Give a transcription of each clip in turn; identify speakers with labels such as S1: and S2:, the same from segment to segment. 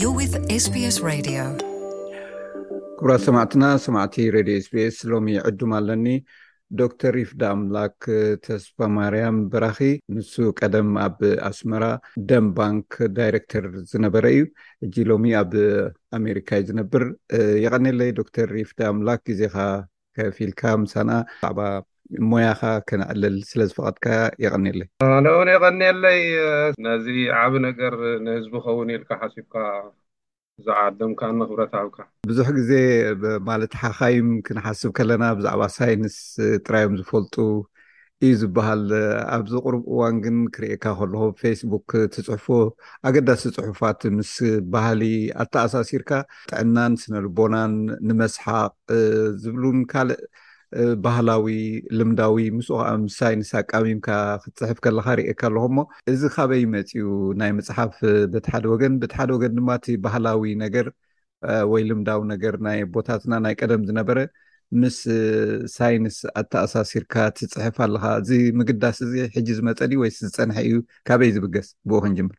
S1: You're with SBS Radio. ክቡራት ሰማዕትና ሰማዕቲ ሬድዮ ስቤስ ሎሚ ዕዱም ኣለኒ ዶክተር ይፍዳ ኣምላክ ተስፋ ማርያም በራኺ ንሱ ቀደም ኣብ ኣስመራ ደም ባንክ ዳይረክተር ዝነበረ እዩ እጂ ሎሚ ኣብ ኣሜሪካ እዩ ዝነብር የቀኒለይ ዶክተር ይፍዳ ኣምላክ ግዜኻ ከፍ ኢልካ ምሳና ብዛዕባ ሞያኻ ከነዕልል ስለ ዝፈቐድካ የቐንየለይ።
S2: ኣነ እውን የቐንየለይ ነዚ ዓቢ ነገር ንህዝቢ ክኸውን ኢልካ ሓሲብካ ዝዓደምካኒ ክብረት ኣብካ።
S1: ብዙሕ ግዜ ማለት ሓኻይም ክንሓስብ ከለና ብዛዕባ ሳይንስ ጥራይ እዮም ዝፈልጡ እዩ ዝበሃል ኣብዚ ቁሩብ እዋን ግን ክርእየካ ከለኹ ኣብ ፌስቡክ ትጽሕፎ ኣገዳሲ ጽሑፋት ምስ ባህሊ ኣተኣሳሲርካ ጥዕናን ስነልቦናን ንመስሓቕ ዝብሉን ካልእ ባህላዊ ልምዳዊ ምስኡ ከዓ ምስ ሳይንስ ኣቃሚምካ ክትፅሕፍ ከለካ ርእየካ ኣለኹ እሞ እዚ ካበይ መፅኡ ናይ ምፅሓፍ በቲ ሓደ ወገን በቲ ሓደ ወገን ድማ እቲ ባህላዊ ነገር ወይ ልምዳዊ ነገር ናይ ኣቦታትና ናይ ቀደም ዝነበረ ምስ ሳይንስ ኣተኣሳሲርካ ትፅሕፍ ኣለካ እዚ ምግዳስ እዚ ሕጂ ዝመፀ ድዩ ወይስ ዝፀንሐ እዩ ካበይ ዝብገስ ብኡ ክንጅምር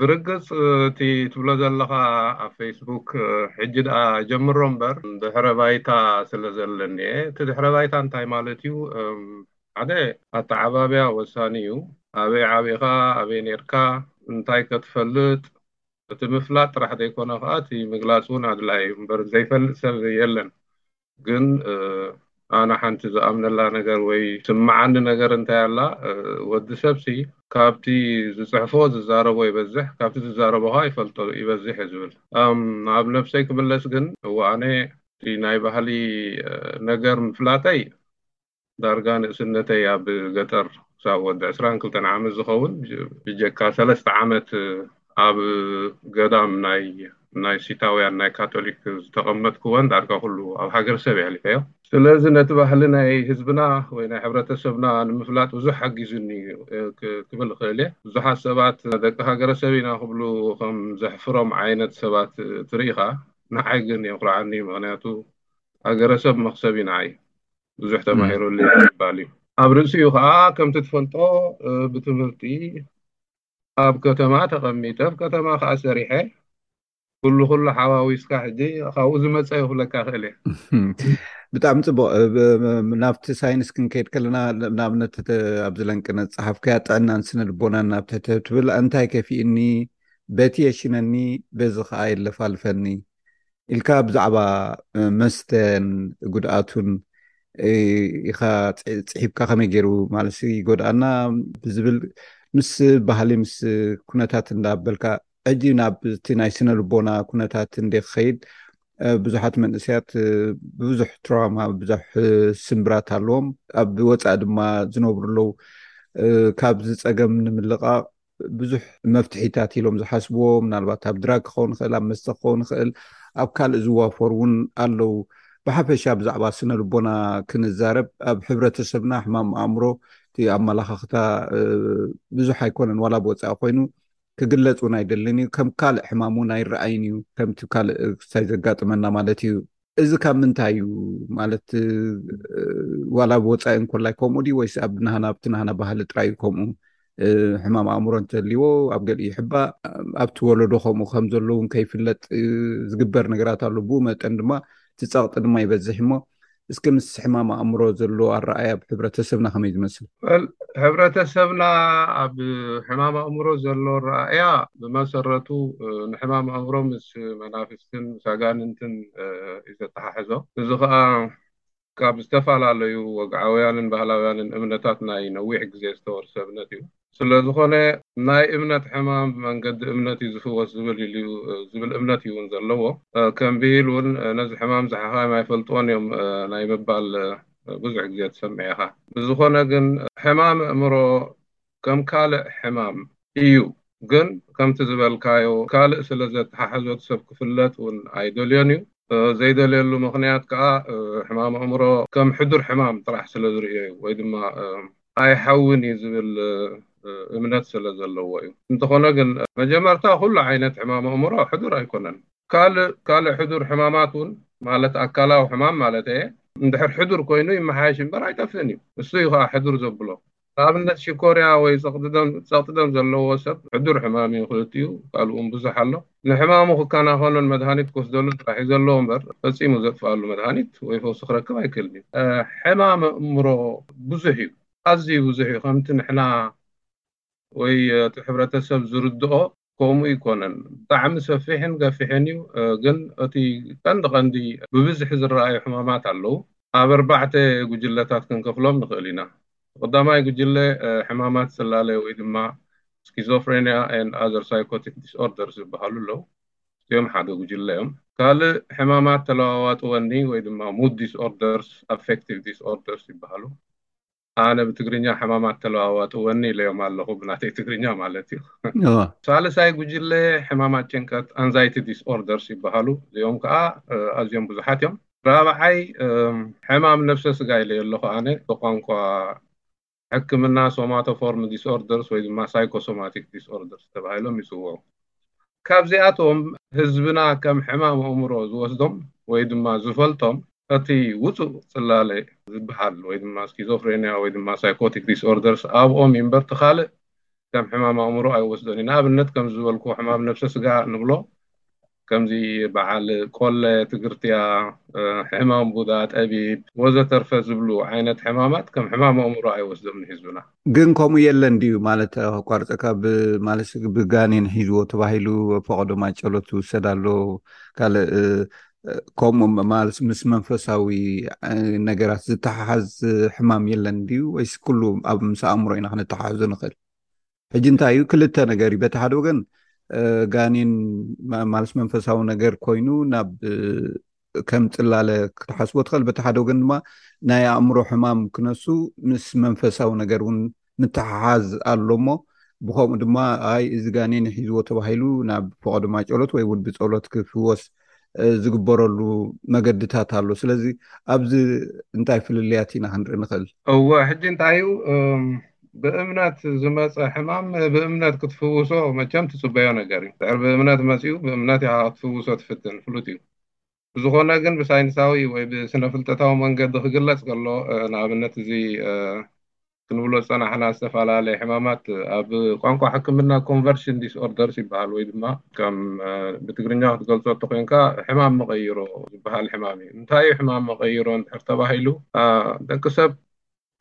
S2: ብርግፅ እቲ ትብሎ ዘለካ ኣብ ፌስቡክ ሕጂ ድኣ ጀምሮ እምበር ድሕረ ባይታ ስለ ዘለኒ እየ እቲ ድሕረ ባይታ እንታይ ማለት እዩ ሓደ ኣተዓባብያ ወሳኒ እዩ ኣበይ ዓቢኻ ኣበይ ነርካ እንታይ ከትፈልጥ እቲ ምፍላጥ ጥራሕ ዘይኮነ ከኣ እቲ ምግላጽ ውን ኣድላይ እዩ እምበር ዘይፈልጥ ሰብ የለን ግን ኣነ ሓንቲ ዝኣምነላ ነገር ወይ ትስምዓኒ ነገር እንታይ ኣላ ወዲ ሰብ ሲ ካብቲ ዝጽሕፎ ዝዛረቦ ይበዝሕ ካብቲ ዝዛረቦ ከኣ ይፈልጦ ይበዝሕ እየ ዝብል ኣብ ነብሰይ ክምለስ ግን እወ ኣነ እቲ ናይ ባህሊ ነገር ምፍላጠይ ዳርጋ ንእስነተይ ኣብ ገጠር ክሳብ ወዲ ዕስራን ክልተን ዓመት ዝኸውን ብጀካ ሰለስተ ዓመት ኣብ ገዳም ናይ ናይ ሲታውያን ናይ ካቶሊክ ዝተቐመጥክወን ዳርጋ ኩሉ ኣብ ሃገረሰብ እየ ኣሕሊፈዮ። ስለዚ ነቲ ባህሊ ናይ ህዝብና ወይ ናይ ሕብረተሰብና ንምፍላጥ ብዙሕ ሓጊዙኒ ክብል እኽእል እየ። ብዙሓት ሰባት ደቂ ሃገረሰብ ኢና ክብሉ ከም ዘሕፍሮም ዓይነት ሰባት ትርኢ ኸኣ ንዓይ ግን የኹርዓኒ ምኽንያቱ ሃገረሰብ መኽሰብ እዩ ንዓይ። ብዙሕ ተማሂሩሉ እዩ ዝባል እዩ። ኣብ ርእሲኡ ከኣ ከምቲ ትፈልጦ ብትምህርቲ ኣብ ከተማ ተቐሚጠ ኣብ ከተማ ከኣ ሰሪሐ ኩሉ ኩሉ ሓዋዊስካ ሕጂ ካብኡ ዝመጸ እዩ ክብለካ እኽእል እየ።
S1: ብጣዕሚ ጽቡቕ ናብቲ ሳይንስ ክንከይድ ከለና ንኣብነት ኣብዚ ለንቅነ ዝጸሓፍካያ ጥዕናን ስነ ልቦናን ናብ ትሕቲ ትብል እንታይ ከፊኡኒ በቲ የሽነኒ በዚ ከኣ የለፋልፈኒ ኢልካ ብዛዕባ መስተን ጉድኣቱን ኢኻ ፅሒብካ ከመይ ገይሩ ማለት ይጎድኣና ብዝብል ምስ ባህሊ ምስ ኩነታት እንዳበልካ ሕጂ ናብቲ ናይ ስነ ልቦና ኩነታት እንደ ክኸይድ ብዙሓት መንእሰያት ብብዙሕ ትራማ ብዙሕ ስምብራት ኣለዎም ኣብ ወፃኢ ድማ ዝነብሩ ኣለዉ ካብዚ ፀገም ንምልቓቕ ብዙሕ መፍትሒታት ኢሎም ዝሓስብዎ ምናልባት ኣብ ድራግ ክኸውን ይኽእል ኣብ መስተ ክኸውን ይኽእል ኣብ ካልእ ዝዋፈሩ እውን ኣለው ብሓፈሻ ብዛዕባ ስነ ልቦና ክንዛረብ ኣብ ሕብረተሰብና ሕማም ኣእምሮ እቲ ኣመላኻኽታ ብዙሕ ኣይኮነን ዋላ ብወፃኢ ኮይኑ ክግለፅ እውን ኣይደልን እዩ ከም ካልእ ሕማም እውን ኣይረኣይን እዩ ከምቲ ካልእ ክሳይ ዘጋጥመና ማለት እዩ እዚ ካብ ምንታይ እዩ ማለት ዋላ ኣብ ወፃኢ እንኮላይ ከምኡ ድዩ ወይስ ኣብ ናህና ኣብቲ ናህና ባህሊ ጥራይ እዩ ከምኡ ሕማም ኣእምሮ እንተልዎ ኣብ ገሊኡ ይሕባእ ኣብቲ ወለዶ ከምኡ ከም ዘለውን ከይፍለጥ ዝግበር ነገራት ኣሎ ብኡ መጠን ድማ እቲ ፀቕጢ ድማ ይበዝሕ እሞ እስኪ ምስ ሕማም ኣእምሮ ዘሎ ኣረኣያ ኣብ ሕብረተሰብና ከመይ ዝመስል
S2: ሕብረተሰብና ኣብ ሕማም ኣእምሮ ዘሎ ኣረኣያ ብመሰረቱ ንሕማም ኣእምሮ ምስ መናፍስ መናፍስትን ምስ ኣጋንንትን እዩ ዘተሓሕዞ። እዚ ኸኣ ካብ ዝተፈላለዩ ወግዓውያንን ባህላውያንን እምነታት ናይ ነዊሕ ግዜ ዝተወርሰ እምነት እዩ። ስለ ዝኾነ ናይ እምነት ሕማም ብመንገዲ እምነት እዩ ዝፍወስ ዝብል ኢሉ ዝብል እምነት እዩውን ዘለዎ። ከም ብሂል እውን ነዚ ሕማም ዝሓኻይም ኣይፈልጥዎን እዮም ናይ ምባል ብዙሕ ግዜ ትሰምዕ ኢኻ። ብዝኾነ ግን ሕማም ኣእምሮ ከም ካልእ ሕማም ኢዩ ግን ከምቲ ዝበልካዮ ካልእ ስለ ዘተሓሕዞ እቲ ሰብ ክፍለጥ ውን ኣይደልዮን ኢዩ ዘይደልየሉ ምኽንያት ከኣ ሕማም ኣእምሮ ከም ሕዱር ሕማም ጥራሕ ስለ ዝርእዮ ኢዩ ወይ ድማ ኣይሓዊን ኢዩ ዝብል እምነት ስለ ዘለዎ ኢዩ እንተኾነ ግን መጀመርታ ኩሉ ዓይነት ሕማም ኣእምሮ ሕዱር ኣይኮነን ካልእ ካልእ ሕዱር ሕማማት ውን ማለት ኣካላዊ ሕማም ማለተይ ኢየ እንድሕር ሕዱር ኮይኑ ይመሓየሽ እምበር ኣይጠፍእን ኢዩ ንሱ ኢዩ ከኣ ሕዱር ዘብሎ ንኣብነት ሽኮርያ ወይ ጸቕጢ ደም ዘለዎ ሰብ ሕዱር ሕማም እዩ ክልቲኡ ካልእ ውን ብዙሕ ኣሎ ንሕማሙ ክከናኸኖን መድሃኒት ክወስደሉን ጥራሕ እዩ ዘለዎ እምበር ፈጺሙ ዘጥፍኣሉ መድሃኒት ወይ ፈውሲ ክረክብ ኣይክእልን እዩ። ሕማም ኣእምሮ ብዙሕ እዩ ኣዝዩ ብዙሕ እዩ ከምቲ ንሕና ወይ እቲ ሕብረተሰብ ዝርድኦ። ኮምኡ ኣይኮነን ብጣዕሚ ሰፊሕን ገፊሕን እዩ ግን እቲ ቀንዲ ቀንዲ ብብዝሒ ዝረኣዩ ሕማማት ኣለው ኣብ ኣርባዕተ ጉጅለታት ክንከፍሎም ንኽእል ኢና እቲ ቀዳማይ ጉጅለ ሕማማት ጽላለ ወይ ድማ Schizophrenia and other psychotic disorders ዝበሃሉ ኣለው እዚኦም ሓደ ጉጅለ እዮም ካልእ ሕማማት ተለዋዋጢ ወኒ ወይ ድማ Mood disorders፣ Affective disorders ይበሃሉ። ኣነ ብትግርኛ ሕማማት ተለዋዋጥወኒ ኢለዮም ኣለኹ፣ ብናተይ ትግርኛ ማለት እዩ። ሳልሳይ ጉጅለ ሕማማት ጭንቀት፣ ኣንዛይቲ ዲስኦርደርስ፣ ይበሃሉ። እዚኦም ከኣ ኣዝዮም ብዙሓት እዮም። ራብዓይ ሕማም ነብሰ ስጋ ኢለዮ ኣለኹ ኣነ፣ ብቋንቋ ሕክምና ሶማቶፎርም ዲስኦርደርስ ወይ ድማ ሳይኮሶማቲክ ዲስኦርደርስ ተባሂሎም ይጽውዑ። ካብዚኣቶም ህዝብና ከም ሕማም ኣእምሮ ዝወስዶም ወይ ድማ ዝፈልጦም እቲ ውጹእ ጽላለ ዝበሃል ወይ ድማ ስኪዞፍሬንያ ወይ ድማ ሳይኮቲክ ዲስኦርደርስ ኣብኦም እዩ እምበር እቲ ካልእ ከም ሕማም ኣእምሮ ኣይወስዶን እዩ። ንኣብነት ከምዚ ዝበልክዎ ሕማም ነብሰ ስጋ ንብሎ ከምዚ በዓል ቆለ፣ ትግርትያ፣ ሕማም ቡዳ፣ ጠቢብ ወዘተርፈ ዝብሉ ዓይነት ሕማማት ከም ሕማም ኣእምሮ ኣይወስዶምን ህዝብና።
S1: ግን ከምኡ የለን ድዩ ማለት ኣቋርፀካ ማለት ብጋኔን ሒዝዎ ተባሂሉ ፈቐዶ ማጨሎት ይውሰድ ኣሎ ካልእ ከምኡ ማለት ምስ መንፈሳዊ ነገራት ዝተሓሓዝ ሕማም የለን ድዩ ወይስ ኩሉ ኣብ ምስ ኣእምሮ ኢና ክነተሓሕዞ ንኽእል ሕጂ እንታይ እዩ ክልተ ነገር እዩ በቲ ሓደ ወገን ጋኔን ማለት መንፈሳዊ ነገር ኮይኑ ናብ ከም ፅላለ ክትሓስቦ ትኽእል በቲ ሓደ ወገን ድማ ናይ ኣእምሮ ሕማም ክነሱ ምስ መንፈሳዊ ነገር እውን ምትሓሓዝ ኣሎ እሞ ብከምኡ ድማ ኣይ እዚ ጋኔን ሒዝዎ ተባሂሉ ናብ ፈቐዶማ ጨሎት ወይ እውን ብፀሎት ክፍወስ ዝግበረሉ መገድታት ኣሎ ስለዚ ኣብዚ እንታይ ፍልልያት ኢና ክንርኢ ንኽእል
S2: እወ ሕጂ እንታይ እዩ ብእምነት ዝመፀ ሕማም ብእምነት ክትፍውሶ መቸም ትፅበዮ ነገር እዩ ድሕር ብእምነት መፅኡ ብእምነት ኢኻ ክትፍውሶ ትፍትን ፍሉጥ እዩ ብዝኾነ ግን ብሳይንሳዊ ወይ ብስነፍልጠታዊ መንገዲ ክግለጽ ከሎ ንኣብነት እዚ ክንብሎ ዝጸናሕና ዝተፈላለየ ሕማማት ኣብ ቋንቋ ሕክምና ኮንቨርሽን ዲስኦርደርስ ይበሃል ወይ ድማ ከም ብትግርኛ ክትገልጾ እንተኾይንካ ሕማም መቐይሮ ዝበሃል ሕማም እዩ። እንታይ እዩ ሕማም መቐይሮ እንድሕር ተባሂሉ ደቂ ሰብ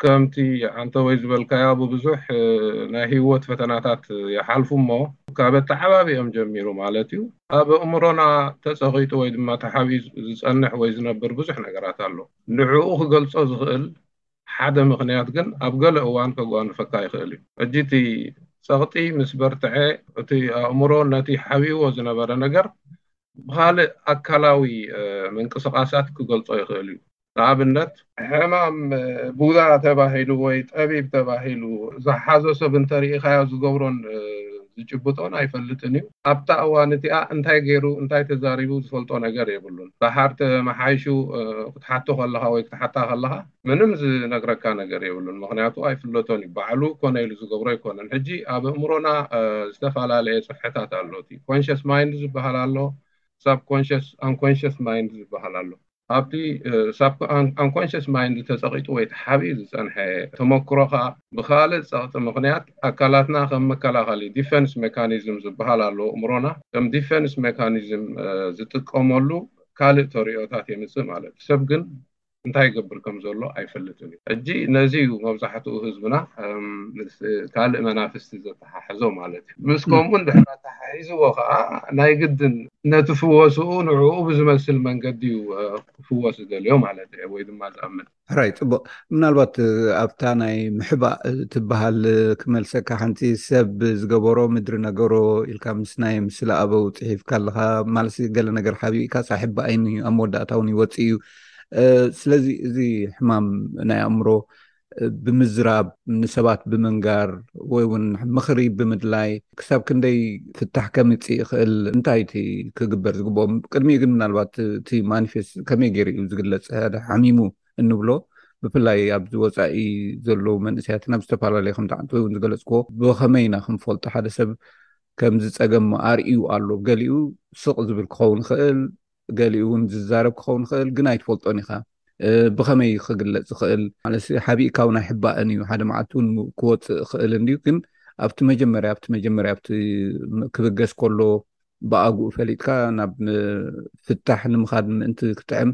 S2: ከምቲ ኣንተወይ ዝበልካዮ ብብዙሕ ናይ ህይወት ፈተናታት ይሓልፉ እሞ ካብ ኣተዓባብይኦም ጀሚሩ ማለት እዩ ኣብ ኣእምሮና ተጸቒጡ ወይ ድማ ተሓቢኡ ዝጸንሕ ወይ ዝነብር ብዙሕ ነገራት ኣሎ። ንዕኡ ክገልጾ ዝኽእል ሓደ ምኽንያት ግን ኣብ ገለ እዋን ከጓንፈካ ይኽእል እዩ። ሕጂ እቲ ጸቕጢ ምስ በርትዐ እቲ ኣእምሮ ነቲ ሓቢእዎ ዝነበረ ነገር ብኻልእ ኣካላዊ ምንቅስቓሳት ክገልጾ ይኽእል እዩ። ንኣብነት፣ ሕማም ቡዳ ተባሂሉ ወይ ጠቢብ ተባሂሉ ዝሓዞ ሰብ እንተ ርኢኻዮ ዝገብሮን ዝጭብጦን ኣይፈልጥን እዩ። ኣብታ እዋን እቲኣ እንታይ ገይሩ እንታይ ተዛሪቡ ዝፈልጦ ነገር የብሉን። ደሓር ተመሓይሹ ክትሓቶ ከለኻ ወይ ክትሓታ ከለኻ ምንም ዝነግረካ ነገር የብሉን። ምኽንያቱ ኣይፍለጦን እዩ። ባዕሉ ኮነ ኢሉ ዝገብሮ ኣይኮነን። ሕጂ ኣብ ኣእምሮና ዝተፋላለየ ጽፍሕታት ኣሎ። እቲ ኮንሸስ ማይንድ ዝበሃል ኣሎ፣ ሳብ ኮንሸስ፣ ኣንኮንሸስ ማይንድ ዝበሃል ኣሎ። ኣብቲ ሳብኮንሸስ ማይንድ ተጸቒጡ ወይ ተሓቢኡ ዝጸንሐ ተመኩሮኻ፣ ብኻልእ ጸቕጢ ምኽንያት ኣካላትና ከም መከላኸሊ፣ ዲፈንስ መካኒዝም፣ ዝበሃል ኣሎ፣ ኣእምሮና ከም ዲፈንስ መካኒዝም ዝጥቀመሉ ካልእ ተርእዮታት የምጽእ ማለት እዩ። ሰብ ግን እንታይ ይገብር ከም ዘሎ ኣይፈልጥን እዩ። ሕጂ ነዚ እዩ መብዛሕትኡ ህዝብና ምስ ካልእ መናፍስቲ ኣተሓሕዞ ማለት እዩ ምስ ከምኡ ድሕር ኣተሓሒዝዎ ከዓ ናይ ግድን ነቲ ፍወስኡ ንዕኡ ብዝመስል መንገዲ እዩ ክፍወስ ዝደልዮ ማለት እዩ ወይ ድማ ዝኣምን
S1: ሕራይ ፅቡቅ ምናልባት ኣብታ ናይ ምሕባእ ትበሃል ክመልሰካ ሓንቲ ሰብ ዝገበሮ ምድሪ ነገሮ ኢልካ ምስ ናይ ምስለ ኣበው ፅሒፍካ ኣለካ ማለት ገለ ነገር ሓቢእካ ሳሕቢ ኣይኒ ኣብ መወዳእታ እውን ይወፅ እዩ ስለዚ እዚ ሕማም ናይ ኣእምሮ ብምዝራብ ንሰባት ብምንጋር ወይ እውን ምኽሪ ብምድላይ ክሳብ ክንደይ ፍታሕ ከምፅእ ይኽእል እንታይ እቲ ክግበር ዝግብኦ ቅድሚ ግን ምናልባት እቲ ማኒፌስ ከመይ ገይሩ እዩ ዝግለፅ ሓደ ሓሚሙ እንብሎ ብፍላይ ኣብዚ ወፃኢ ዘለዉ መንእሰያት ናብ ዝተፈላለዩ ከምቲ ዓንቲ ወይእውን ዝገለፅክዎ ብከመይ ኢና ክንፈልጦ ሓደ ሰብ ከምዚ ፀገም ኣርእዩ ኣሎ ገሊኡ ስቕ ዝብል ክኸውን ይኽእል ገሊኡ እውን ዝዛረብ ክኸውን ይኽእል ግን ኣይትፈልጦን ኢኻ ብኸመይ እዩ ክግለፅ ዝኽእል ማለት ሓቢእካ ውን ኣይሕባእን እዩ ሓደ መዓልቲ እውን ክወፅእ ይኽእል እንድዩ ግን ኣብቲ መጀመርያ ኣብቲ መጀመርያ ኣብቲ ክብገስ ከሎ ብኣግኡ ፈሊጥካ ናብ ፍታሕ ንምኻድ ምእንቲ ክጥዕም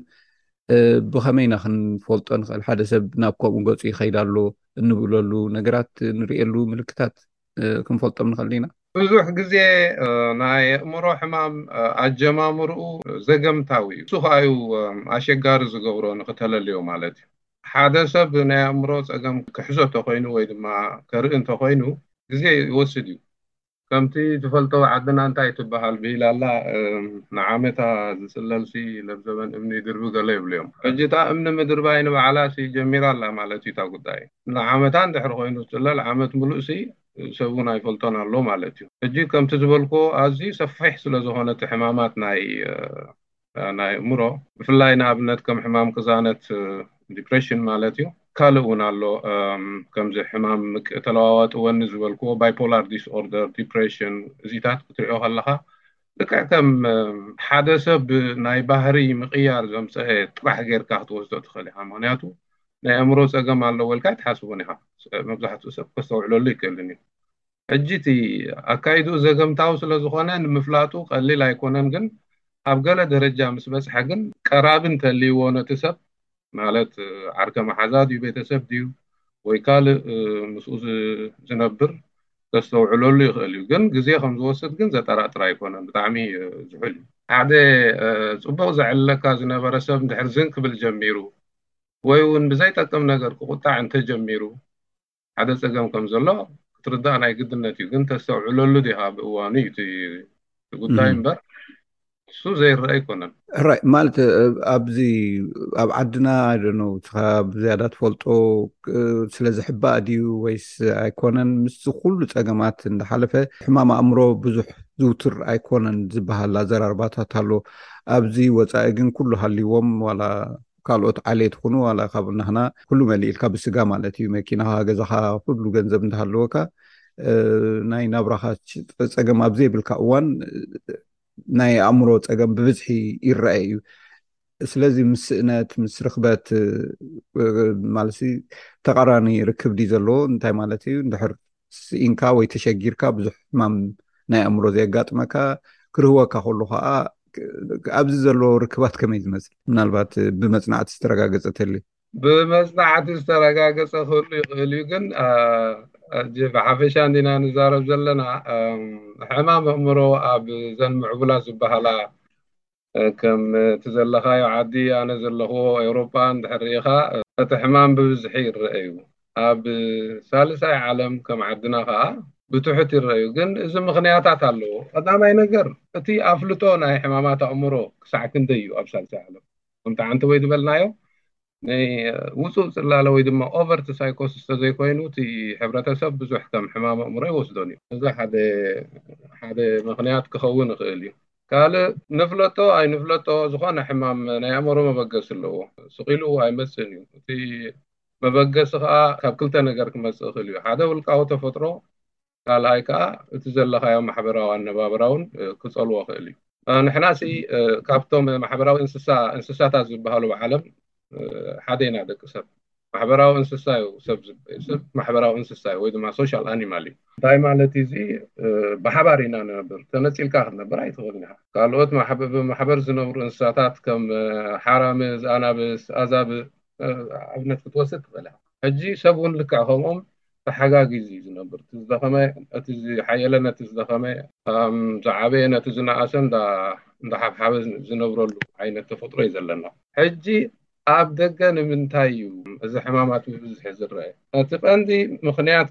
S1: ብኸመይ ኢና ክንፈልጦ ንኽእል ሓደ ሰብ ናብ ከምኡ ገፁ ይኸይዳ ኣሎ እንብለሉ ነገራት ንርእየሉ ምልክታት ክንፈልጦም ንኸእል ኢና።
S2: ብዙሕ ግዜ ናይ ኣእምሮ ሕማም ኣጀማምርኡ ዘገምታዊ እዩ። እሱ ኸኣ እዩ ኣሸጋሪ ዝገብሮ ንክተለልዮ ማለት እዩ። ሓደ ሰብ ናይ ኣእምሮ ጸገም ክሕዞ ተኾይኑ ወይ ድማ ከርኢ እንተኾይኑ ግዜ ይወስድ እዩ። ከምቲ ትፈልጦ ዓድና እንታይ ትበሃል ብሂል ኣላ ንዓመታ ዝጽለልሲ ለብዘበን እምኒ ድርቢ ገለ ይብሉ እዮም። ሕጂ እታ እምኒ ምድርባይ ንባዕላሲ ጀሚራ ኣላ ማለት እዩ እታ ጉዳይ። ንዓመታ እንድሕር ኮይኑ ዝጽለል ዓመት ምሉእሲ ሰብ ውን ኣይፈልጦን ኣሎ ማለት እዩ። ሕጂ ከምቲ ዝበልክዎ ኣዝዩ ሰፊሕ ስለ ዝኾነ እቲ ሕማማት ናይ ናይ እእምሮ ብፍላይ ንኣብነት ከም ሕማም ቅዛነት ዲፕረሽን ማለት እዩ ካልእ ውን ኣሎ ከምዚ ሕማም ምቅ ተለዋዋጢ ወኒ ዝበልክዎ ባይፖላር ዲስኦርደር ዲፕረሽን እዚታት ክትሪኦ ከለኻ ልክዕ ከም ሓደ ሰብ ናይ ባህሪ ምቕያር ዘምጸኤ ጥራሕ ጌርካ ክትወስዶ ትኽእል ኢኻ ምኽንያቱ ናይ ኣእምሮ ጸገም ኣለዎ ኢልካ ኣይትሓስቦን ኢኻ። መብዛሕትኡ ሰብ ከስተውዕለሉ ኣይክእልን እዩ። ሕጂ እቲ ኣካይድኡ ዘገምታዊ ስለ ዝኾነ ንምፍላጡ ቀሊል ኣይኮነን ግን ኣብ ገለ ደረጃ ምስ በጽሐ ግን ቀራቢ እንተልይዎ ነቲ ሰብ ማለት ዓርከ መሓዛ ድዩ ቤተሰብ ድዩ ወይ ካልእ ምስኡ ዝነብር ከስተውዕለሉ ይኽእል እዩ ግን ግዜ ከም ዝወስድ ግን ዘጠራጥር ኣይኮነን ብጣዕሚ ዝሑል እዩ። ሓደ ጽቡቕ ዘዕልለካ ዝነበረ ሰብ እንድሕር ዝን ክብል ጀሚሩ ወይ እውን ብዘይጠቅም ነገር ክቁጣዕ እንተጀሚሩ ሓደ ፀገም ከምዘሎ ክትርዳእ ናይ ግድነት እዩ ግን ተስተውዕለሉ ዲኻ ኣብ እዋኑ እዩ እቲ ጉዳይ እምበር ንሱ ዘይረአ ኣይኮነን
S1: ሕራይ ማለት ኣብዚ ኣብ ዓድና ኣይደነው እትኻ ብዝያዳ ትፈልጦ ስለ ዝሕባእ ድዩ ወይስ ኣይኮነን ምስዚ ኩሉ ፀገማት እንዳሓለፈ ሕማም ኣእምሮ ብዙሕ ዝውትር ኣይኮነን ዝበሃል ኣዘራርባታት ኣሎ ኣብዚ ወፃኢ ግን ኩሉ ሃልዎም ዋላ ካልኦት ዓሌት ኹኑ ዋላ ካብ ናህና ኩሉ መሊእልካ ብስጋ ማለት እዩ መኪናኻ ገዛኻ ኩሉ ገንዘብ እንዳሃለወካ ናይ ናብራኻ ፀገም ኣብ ዘይብልካ እዋን ናይ ኣእምሮ ፀገም ብብዝሒ ይረአ እዩ ስለዚ ምስ ስእነት ምስ ርክበት ማለት ተቃራኒ ርክብ ድዩ ዘለዎ እንታይ ማለት እዩ እንድሕር ስኢንካ ወይ ተሸጊርካ ብዙሕ ሕማም ናይ ኣእምሮ ዘየጋጥመካ ክርህወካ ከሉ ከዓ ኣብዚ ዘለዎ ርክባት ከመይ ዝመስል ምናልባት ብመፅናዕቲ ዝተረጋገፀ ተልዩ
S2: ብመፅናዕቲ ዝተረጋገፀ ክህሉ ይኽእል እዩ ግን ሕጂ ብሓፈሻ እንዲና ንዛረብ ዘለና ሕማም ኣእምሮ ኣብዘን ምዕቡላት ዝበሃላ ከም እቲ ዘለኻዮ ዓዲ ኣነ ዘለኽዎ ኤውሮጳ እንድሕር ርኢኻ እቲ ሕማም ብብዝሒ ይረኣ እዩ። ኣብ ሳልሳይ ዓለም ከም ዓድና ከኣ ብትሑት ይረኣ እዩ። ግን እዚ ምኽንያታት ኣለዎ። ቀዳማይ ነገር እቲ ኣፍልጦ ናይ ሕማማት ኣእምሮ ክሳዕ ክንደይ እዩ ኣብ ሳልሳይ ዓለም? ከም ጠዓንተወይ ዝበልናዮ ውጹእ ጽላለ ወይ ድማ ኦቨርት ሳይኮሲስ ተዘይኮይኑ እቲ ሕብረተሰብ ብዙሕ ከም ሕማም ኣእምሮ ኣይወስዶን እዩ። እዚ ሓደ ሓደ ምኽንያት ክኸውን ይኽእል እዩ። ካልእ ንፍለጦ ኣይንፍለጦ ዝኾነ ሕማም ናይ ኣእምሮ መበገሲ ኣለዎ። ስቕ ኢሉ ኣይመጽእን እዩ። እቲ መበገሲ ከኣ ካብ ክልተ ነገር ክመጽእ ይኽእል እዩ። ሓደ ውልቃዊ ተፈጥሮ ካልኣይ ከኣ እቲ ዘለኻዮ ማሕበራዊ ኣነባብራ እውን ክጸልዎ ይኽእል እዩ። ንሕና ሲ ካብቶም ማሕበራዊ እንስሳ እንስሳታት ዝበሃሉ ኣብ ዓለም ሓደ ኢና ደቂ ሰብ ማሕበራዊ እንስሳ እዩ ሰብ ሰብ ማሕበራዊ እንስሳ እዩ ወይ ድማ ሶሻል ኣኒማል እዩ እንታይ ማለት እዩ እዚ ብሓባር ኢና ንነብር ተነፂልካ ክትነብር ኣይትኽእልን ኢኻ ካልኦት ብማሕበር ዝነብሩ እንስሳታት ከም ሓራምዝ ኣናብስ ኣዛብእ ኣብነት ክትወስድ ትኽእል ኢኻ ሕጂ ሰብ እውን ልክዕ ከምኦም ተሓጋጊዙ እዩ ዝነብር። እቲ ዝደኸመ ነቲ ዝሓየለ፣ ነቲ ዝደኸመ፣ ዝዓበየ ነቲ ዝነኣሰ እንዳሓብሓበ ዝነብረሉ ዓይነት ተፈጥሮ እዩ ዘለና። ሕጂ ኣብ ደገ ንምንታይ እዩ እዚ ሕማማት ብብዝሒ ዝረኣ? እቲ ቀንዲ ምኽንያት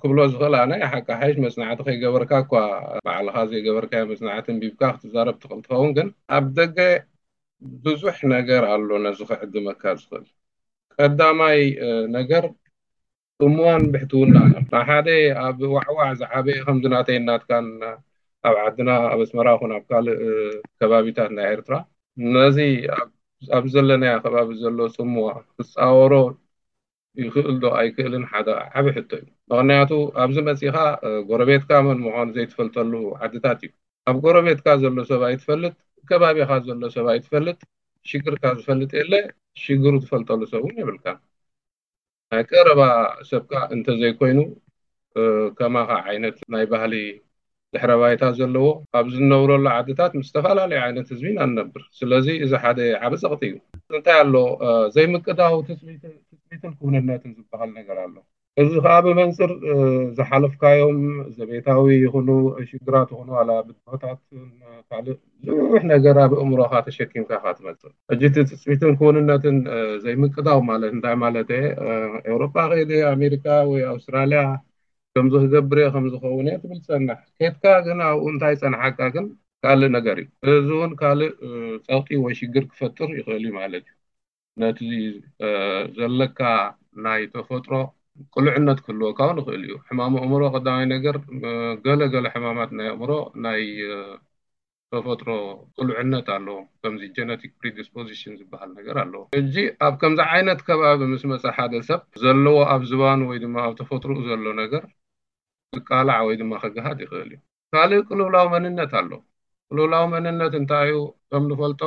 S2: ክብሎ ዝኽእል ኣነ፣ ሓቂ ሓይሽ መጽናዕቲ ከይገበርካ እኳ ባዕልኻ ዘይገበርካዮ መጽናዕቲ ኣንቢብካ ክትዛረብ ትኽእል ትኸውን፣ ግን ኣብ ደገ ብዙሕ ነገር ኣሎ ነዚ ክዕድመካ ዝኽእል። ቀዳማይ ነገር ጽምዋን ብሕትውናን ኣብ ሓደ ኣብ ዋዕዋዕ ዝዓበየ ከምዚ ናተይን ናትካን ኣብ ዓድና ኣብ ኣስመራ ኹን ኣብ ካልእ ከባቢታት ናይ ኤርትራ ነዚ ኣብ ዘለናዮ ከባቢ ዘሎ ጽምዋ ክጻወሮ ይኽእል ዶ ኣይክእልን ሓደ ዓቢ ሕቶ እዩ። ምኽንያቱ ኣብዚ መጺኻ ጎረቤትካ መን ምዃኑ ዘይትፈልጠሉ ዓድታት እዩ። ኣብ ጎረቤትካ ዘሎ ሰብ ኣይትፈልጥ፣ ከባቢኻ ዘሎ ሰብ ኣይትፈልጥ፣ ሽግርካ ዝፈልጥ የለ ሽግሩ ትፈልጠሉ ሰብ ውን የብልካን። ናይ ቀረባ ሰብካ እንተዘይኮይኑ ከማኻ ዓይነት ናይ ባህሊ ድሕረ ባይታ ዘለዎ ኣብ ዝንነብረሉ ዓድታት ምስ ዝተፈላለዩ ዓይነት ህዝቢ ኢና ንነብር ስለዚ እዚ ሓደ ዓቢ ጸቕጢ እዩ። እንታይ ኣሎ ዘይምቅዳው ትጽቢትን ክውንነትን ዝበሃል ነገር ኣሎ። እዚ ከኣ ብመንጽር ዝሓለፍካዮም ዘቤታዊ ይኹኑ ሽግራት ይኹኑ ዋላ ብድሆታትን ካልእ ብዙሕ ነገር ኣብ ኣእምሮኻ ተሸኪምካ እኻ ትመጽእ። ሕጂ እቲ ትጽቢትን ክውንነትን ዘይምቅዳው ማለት እንታይ ማለት እየ? ኤውሮጳ ከይደ ኣሜሪካ ወይ ኣውስትራልያ ከምዚ ክገብር እየ ከምዚ ክኸውን እየ ትብል ትጸንሕ። ኬድካ ግን ኣብኡ እንታይ ይጸንሓካ ግን ካልእ ነገር እዩ። እዚ እውን ካልእ ጸቕጢ ወይ ሽግር ክፈጥር ይኽእል እዩ ማለት እዩ። ነቲ ዘለካ ናይ ተፈጥሮ ቅሉዕነት ክህልወካ ውን ይኽእል እዩ። ሕማም ኣእምሮ ቀዳማይ ነገር ገለ ገለ ሕማማት ናይ ኣእምሮ ናይ ተፈጥሮ ቅሉዕነት ኣለዎም። ከምዚ ጀነቲክ ፕሪዲስፖዚሽን ዝበሃል ነገር ኣለዎ። ሕጂ ኣብ ከምዚ ዓይነት ከባቢ ምስ መጸ ሓደ ሰብ ዘለዎ ኣብ ዝባኑ ወይ ድማ ኣብ ተፈጥርኡ ዘሎ ነገር ክቃላዕ ወይ ድማ ክግሃድ ይኽእል እዩ። ካልእ ቅልውላው መንነት ኣሎ። ቅልውላው መንነት እንታይ እዩ? ከም ንፈልጦ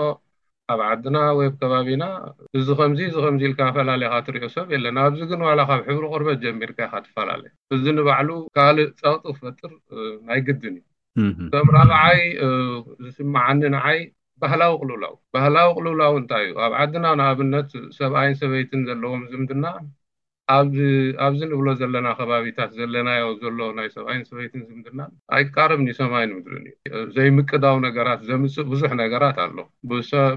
S2: ኣብ ዓድና ወይ ኣብ ከባቢና እዚ ከምዚ እዚ ከምዚ ኢልካ ፈላሊኻ ትሪኦ ሰብ የለን። ኣብዚ ግን ዋላ ካብ ሕብሪ ቆርበት ጀሚርካ ኢኻ ትፈላለ። እዚ ንባዕሉ ካልእ ጸቕጢ ክፈጥር ናይ ግድን እዩ። ከም ራብዓይ ዝስመዓኒ ንዓይ ባህላዊ ቅልውላው ባህላዊ ቅልውላው እንታይ እዩ? ኣብ ዓድና ንኣብነት ሰብኣይን ሰበይትን ዘለዎም ዝምድና ኣብ ኣብዚ ንብሎ ዘለና ከባቢታት ዘለናዮ ዘሎ ናይ ሰብኣይን ሰበይትን ዝምድና ኣይቃረብን እዩ ሰማይን ምድርን እዩ። ዘይምቅዳው ነገራት ዘምጽእ ብዙሕ ነገራት ኣሎ።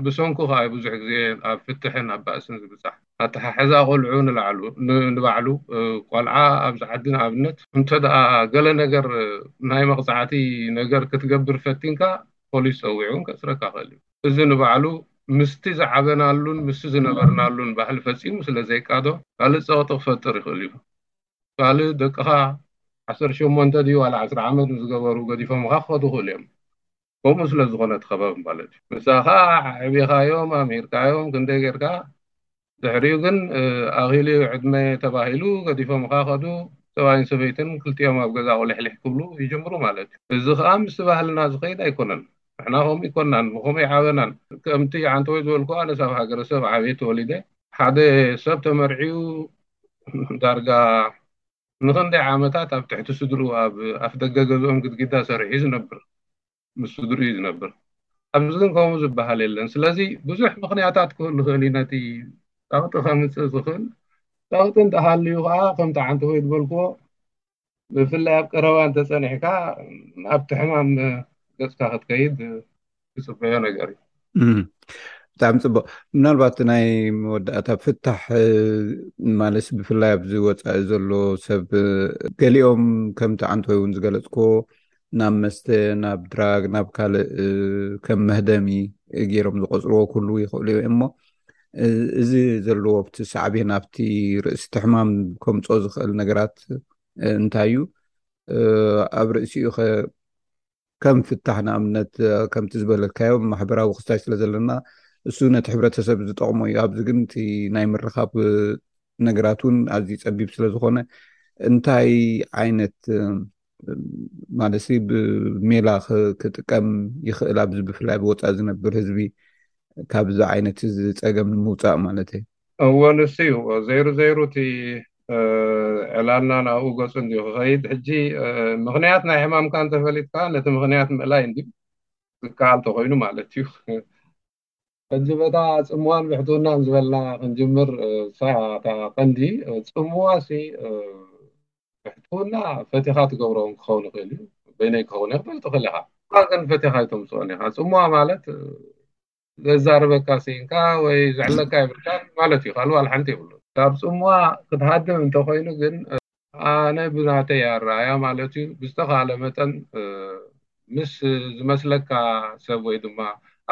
S2: ብሰንኩ ከኣ እዩ ብዙሕ ግዜ ኣብ ፍትሕን ኣብ ባእስን ዝብጻሕ። ኣተሓሕዛ ቆልዑ ንላዕሉ ንባዕሉ ቆልዓ ኣብዚ ዓዲ ንኣብነት እንተደኣ ገለ ነገር ናይ መቕጻዕቲ ነገር ክትገብር ፈቲንካ ፖሊስ ጸዊዑ ውን ከእስረካ ይኽእል እዩ። እዚ ንባዕሉ ምስቲ ዝዓበናሉን ምስቲ ዝነበርናሉን ባህሊ ፈጺሙ ስለ ዘይቃዶ ካልእ ጸቕጢ ክፈጥር ይኽእል እዩ። ካልእ ደቅኻ ዓሰርተ ሸሞንተ ድዩ ዋላ ዕስራ ዓመት ምስ ገበሩ ገዲፎምኻ ክኸዱ ይኽእሉ እዮም። ከምኡ ስለ ዝኾነ ተኸበብ ማለት እዩ። ምሳኻ ኣዕቢኻዮም ኣምሂርካዮም ክንደይ ጌርካ ድሕሪኡ ግን ኣኺሉ'ዩ ዕድመ ተባሂሉ ገዲፎምኻ ከዱ፣ ሰብኣይን ሰበይትን ክልቲኦም ኣብ ገዛ ቁሊሕሊሕ ክብሉ ይጅምሩ ማለት'ዩ። እዚ ከኣ ምስቲ ባህልና ዝኸይድ ኣይኮነን። ንሕና ከምኡ ኣይኮናን፣ ብኸምኡ ኣይዓበናን። ከምቲ ዓንተቦይ ዝበልክዎ ኣነስ ኣብ ሃገረሰብ ዓብየ ተወሊደ። ሓደ ሰብ ተመርዕዩ ዳርጋ ንኽንደይ ዓመታት ኣብ ትሕቲ ስድርኡ ኣብ ኣፍደገ ገዝኦም ግድጊዳ ሰሪሑ'ዩ ዝነብር። ምስ ስድርኡ እዩ ዝነብር ኣብዚ ግን ከምኡ ዝበሃል የለን ስለዚ ብዙሕ ምክንያታት ክህሉ ይኽእል እዩ ነቲ ጸቕጢ ከምፅእ ዝኽእል ጸቕጢ እንተሃልዩ ከዓ ከምቲ ዓንቲ ወይ ዝበልክዎ ብፍላይ ኣብ ቀረባ እንተፀኒሕካ ኣብቲ ሕማም ገፅካ ክትከይድ ዝፅበዮ ነገር እዩ
S1: ብጣዕሚ ፅቡቅ ምናልባት ናይ መወዳእታ ፍታሕ ማለት ብፍላይ ኣብዚ ወፃኢ ዘሎ ሰብ ገሊኦም ከምቲ ዓንቶይ እውን ዝገለፅኮ ናብ መስተ ናብ ድራግ ናብ ካልእ ከም መህደሚ ገይሮም ዝቆፅርዎ ኩሉ ይኽእሉ ዩ እሞ እዚ ዘለዎ ኣብቲ ሳዕቤ ናብቲ ርእሲ ትሕማም ከምፆ ዝኽእል ነገራት እንታይ እዩ ኣብ ርእሲኡ ከ ከም ፍታሕ ንኣብነት ከምቲ ዝበለልካዮ ማሕበራዊ ክስታይ ስለ ዘለና እሱ ነቲ ሕብረተሰብ ዝጠቕሞ እዩ ኣብዚ ግን እቲ ናይ ምርኻብ ነገራት እውን ኣዝዩ ፀቢብ ስለ ዝኾነ እንታይ ዓይነት ማለት ብሜላ ክጥቀም ይኽእል ኣብዚ ብፍላይ ብወፃኢ ዝነብር ህዝቢ ካብዚ ዓይነት እዚ ፀገም ንምውፃእ ማለት እዩ
S2: እወ ንሱ እዩ ዘይሩ ዘይሩ እቲ ዕላልና ናብኡ ገጹ እንዲዩ ክኸይድ ሕጂ ምኽንያት ናይ ሕማምካ እንተፈሊጥካ ነቲ ምኽንያት ምእላይ እንዲዩ ዝከኣል ተኾይኑ ማለት እዩ ሕጂ በታ ጽምዋን ብሕትውናን ዝበልና ክንጅምር እሳ እታ ቀንዲ ጽምዋ ሲ ብሕትውና ፈቲኻ ትገብሮ እውን ክኸውን ይኽእል እዩ በይነይ ክኸውን እየ ክትብል ትኽእል ኢኻ እኳ ግን ፈቲኻ ኣይተምጽኦን ኢኻ ጽምዋ ማለት ዘዛርበካ ስኢንካ ወይ ዝዕለካ የብልካን ማለት እዩ ካልእ ዋላ ሓንቲ የብሉ ካብ ፅምዋ ክትሃድም እንተኮይኑ ግን ኣነ ብናተይ ኣረኣያ ማለት እዩ ብዝተካለ መጠን ምስ ዝመስለካ ሰብ ወይ ድማ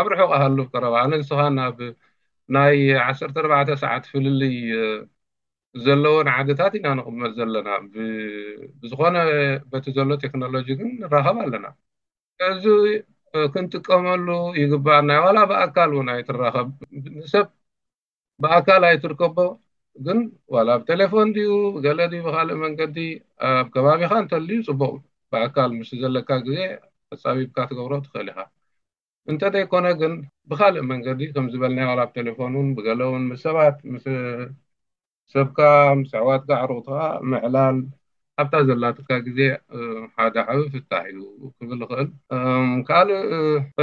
S2: ኣብ ርሑቕ ኣሃሉ ቀረባ ኣነ ንስኻን ኣብ ናይ ዓሰርተ ኣርባዕተ ሰዓት ፍልልይ ዘለዎን ዓድታት ኢና ንቕመጥ ዘለና ብዝኾነ በቲ ዘሎ ቴክኖሎጂ ግን ንራኸብ ኣለና እዚ ክንጥቀመሉ ይግባኣና ዋላ ብኣካል እውን ኣይትራኸብ ንሰብ ብኣካል ኣይትርከቦ ግን ዋላ ብ ቴሌፎን ድዩ ገለ ድዩ ብካልእ መንገዲ ኣብ ከባቢኻ እንተልዩ ፅቡቕ ብኣካል ምስ ዘለካ ግዜ ኣፃቢብካ ትገብሮ ትኽእል ኢኻ እንተዘይኮነ ግን ብካልእ መንገዲ ከምዝበልናዮ ዋላ ብ ቴሌፎን እውን ብገለ እውን ምስ ሰባት ምስ ሰብካ ምስ ኣሕዋትካ ኣዕሩኽትኻ ምዕላል ኣብታ ዘላትካ ግዜ ሓደ ዓቢ ፍታሕ እዩ ክብል እኽእል። ካልእ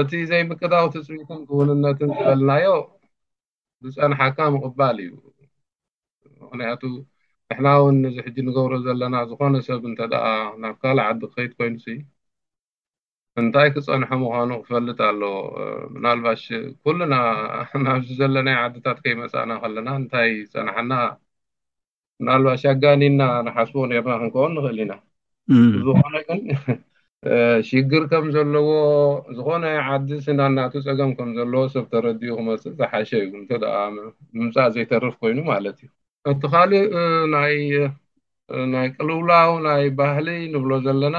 S2: እቲ ዘይምቅዳው ትጽቢትን ክውንነትን ዝበልናዮ ዝጸንሓካ ምቕባል እዩ። ምኽንያቱ ንሕና ውን እዚ ሕጂ ንገብሮ ዘለና ዝኾነ ሰብ እንተድኣ ናብ ካልእ ዓዲ ክኸይድ ኮይኑሲ እንታይ ክጸንሖ ምዃኑ ክፈልጥ ኣለዎ። ምናልባሽ ኩልና ናብዚ ዘለናዮ ዓድታት ከይመጻእና ከለና እንታይ ይጸንሓና ምናልባሽ ኣጋኒና ንሓስቦ ኔርና ክንከውን ንኽእል ኢና። ብዝኾነ ግን ሽግር ከም ዘለዎ ዝኾነ ዓዲ ስናናቱ ጸገም ከም ዘለዎ ሰብ ተረዲኡ ክመጽእ ዝሓሸ እዩ እንተ ደኣ ምምጻእ ዘይተርፍ ኮይኑ ማለት እዩ። እቲ ካልእ ናይ ናይ ቅልውላው ናይ ባህሊ ንብሎ ዘለና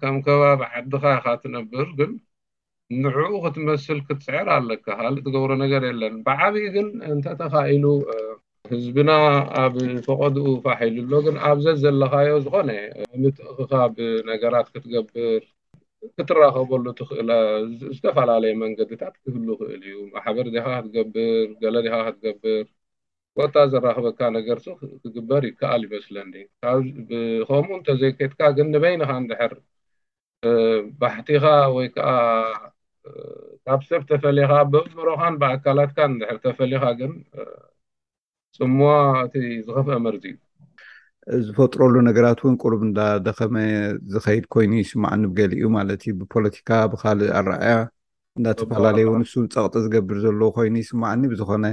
S2: ከም ከባቢ ዓድኻ ኢኻ ትነብር ግን ንዕኡ ክትመስል ክትጽዕር ኣለካ ካልእ ትገብሮ ነገር የለን ብዓብይ ግን እንተተኻኢሉ ህዝብና ኣብ ፈቐድኡ ፋሕ ኢሉ ኣሎ ግን ኣብ ዘዘለኻዮ ዝኾነ ምትእኽኻብ ነገራት ክትገብር ክትራኸበሉ ትኽእለ ዝተፈላለየ መንገድታት ክህሉ ይኽእል እዩ ማሕበር ዲኻ ክትገብር ገለ ዲኻ ክትገብር ኮታ ዘራኽበካ ነገርሲ ክግበር ይከኣል ይመስለኒ። ብኸምኡ እንተዘይኬድካ ግን ንበይንኻ እንድሕር ባሕቲኻ ወይ ከኣ ካብ ሰብ ተፈሊኻ በእምሮኻን ብኣካላትካን እንድሕር ተፈሊኻ ግን ጽምዋ እቲ ዝኸፍአ መርዚ እዩ።
S1: ዝፈጥረሉ ነገራት እውን ቁሩብ እንዳደኸመ ዝኸይድ ኮይኑ ይስማዓኒ ብገሊኡ ማለት እዩ። ብፖለቲካ ብኻልእ ኣረኣእያ እንዳተፈላለዩ ንሱን ፀቕጢ ዝገብር ዘለዎ ኮይኑ ይስማዓኒ ብዝኾነ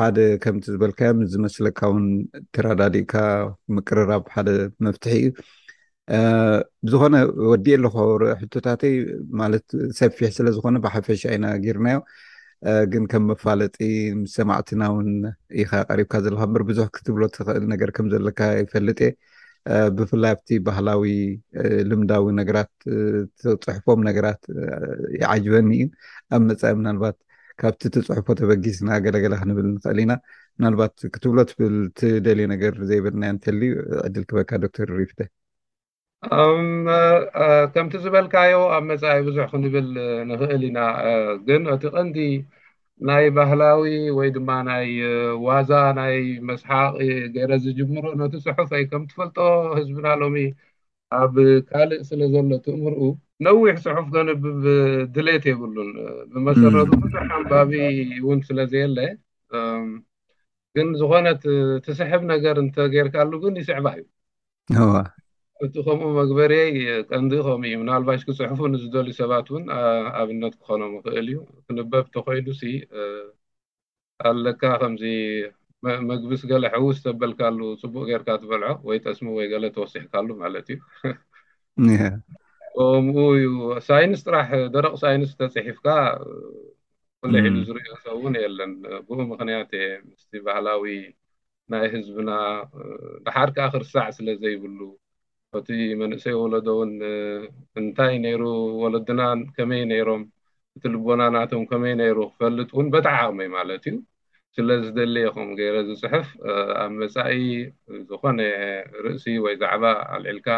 S1: ሓደ ከምቲ ዝበልካዮ ምስ ዝመስለካ እውን ተረዳዲእካ ምቅርራብ ሓደ መፍትሒ እዩ ብዝኾነ ወዲ ኣለኮ ሕቶታተይ ማለት ሰፊሕ ስለዝኾነ ብሓፈሻ ኢና ጌርናዮ ግን ከም መፋለጢ ምስ ሰማዕትና እውን ኢካ ቀሪብካ ዘለካ እምበር ብዙሕ ክትብሎ ትኽእል ነገር ከም ዘለካ ይፈልጥ እየ ብፍላይ ኣብቲ ባህላዊ ልምዳዊ ነገራት ተፅሕፎም ነገራት ይዓጅበኒ እዩ ኣብ መፃኢ ምናልባት ካብቲ ትፅሕፎ ተበጊስና ገለገለ ክንብል ንኽእል ኢና ምናልባት ክትብሎ ትብል ትደልዮ ነገር ዘይበልናዮ እንተልዩ ዕድል ክበካ ዶክተር ሪፍተ
S2: ከምቲ ዝበልካዮ ኣብ መፃኢ ብዙሕ ክንብል ንኽእል ኢና ግን እቲ ቀንዲ ናይ ባህላዊ ወይ ድማ ናይ ዋዛ ናይ መስሓቂ ገረ ዝጅምሮ ነቲ ጽሑፈይ ከም ትፈልጦ ህዝብና ሎሚ ኣብ ካልእ ስለ ዘሎ ትእምርኡ ነዊሕ ጽሑፍ ከንብብ ድሌት የብሉን ብመሰረቱ ብዙሕ ኣንባቢ እውን ስለ ዘየለ ግን ዝኾነት ትስሕብ ነገር እንተ ጌርካሉ ግን ይስዕባ እዩ እዋ እቲ ከምኡ መግበርየይ ቀንዲ ከምኡ እዩ ምናልባሽ ክፅሕፉ ንዝደልዩ ሰባት እውን ኣብነት ክኾኖም ይኽእል እዩ ክንበብ ተኾይኑ ሲ ኣለካ ከምዚ መግብስ ገለ ሕውስ ተበልካሉ ጽቡቅ ጌርካ ትበልዖ ወይ ጠስሚ ወይ ገለ ተወሲሕካሉ ማለት እዩ ከምኡ እዩ ሳይንስ ጥራሕ ደረቕ ሳይንስ ተጽሒፍካ ቁልዕ ኢሉ ዝሪኦ ሰብውን የለን ብኡ ምክንያት እየ ምስቲ ባህላዊ ናይ ህዝብና ደሓር ከኣ ክርሳዕ ስለ ዘይብሉ እቲ መንእሰይ ወለዶ እውን እንታይ ነይሩ ወለድና ከመይ ነይሮም እቲ ልቦና ናቶም ከመይ ነይሩ ክፈልጥ እውን በቲ ዓቕመይ ማለት እዩ ስለ ዝደሊ እየ ከምኡ ገይረ ዝፅሕፍ ኣብ መፃኢ ዝኾነ ርእሲ ወይ ዛዕባ ኣልዒልካ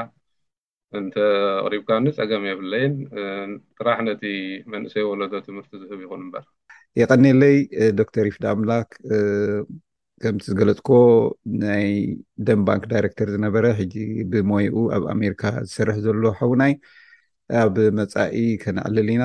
S2: እንተ ኣቕሪብካኒ ጸገም የብለይን ጥራሕ ነቲ መንእሰይ ወለዶ ትምህርቲ ዝህብ ይኹን እምበር።
S1: የቐኔለይ ዶክተር ይፍዳ ኣምላክ ከምቲ ዝገለጽክዎ ናይ ደም ባንክ ዳይረክተር ዝነበረ ሕጂ ብሞይኡ ኣብ ኣሜሪካ ዝሰርሕ ዘሎ ሓውናይ ኣብ መጻኢ ከነዕልል ኢና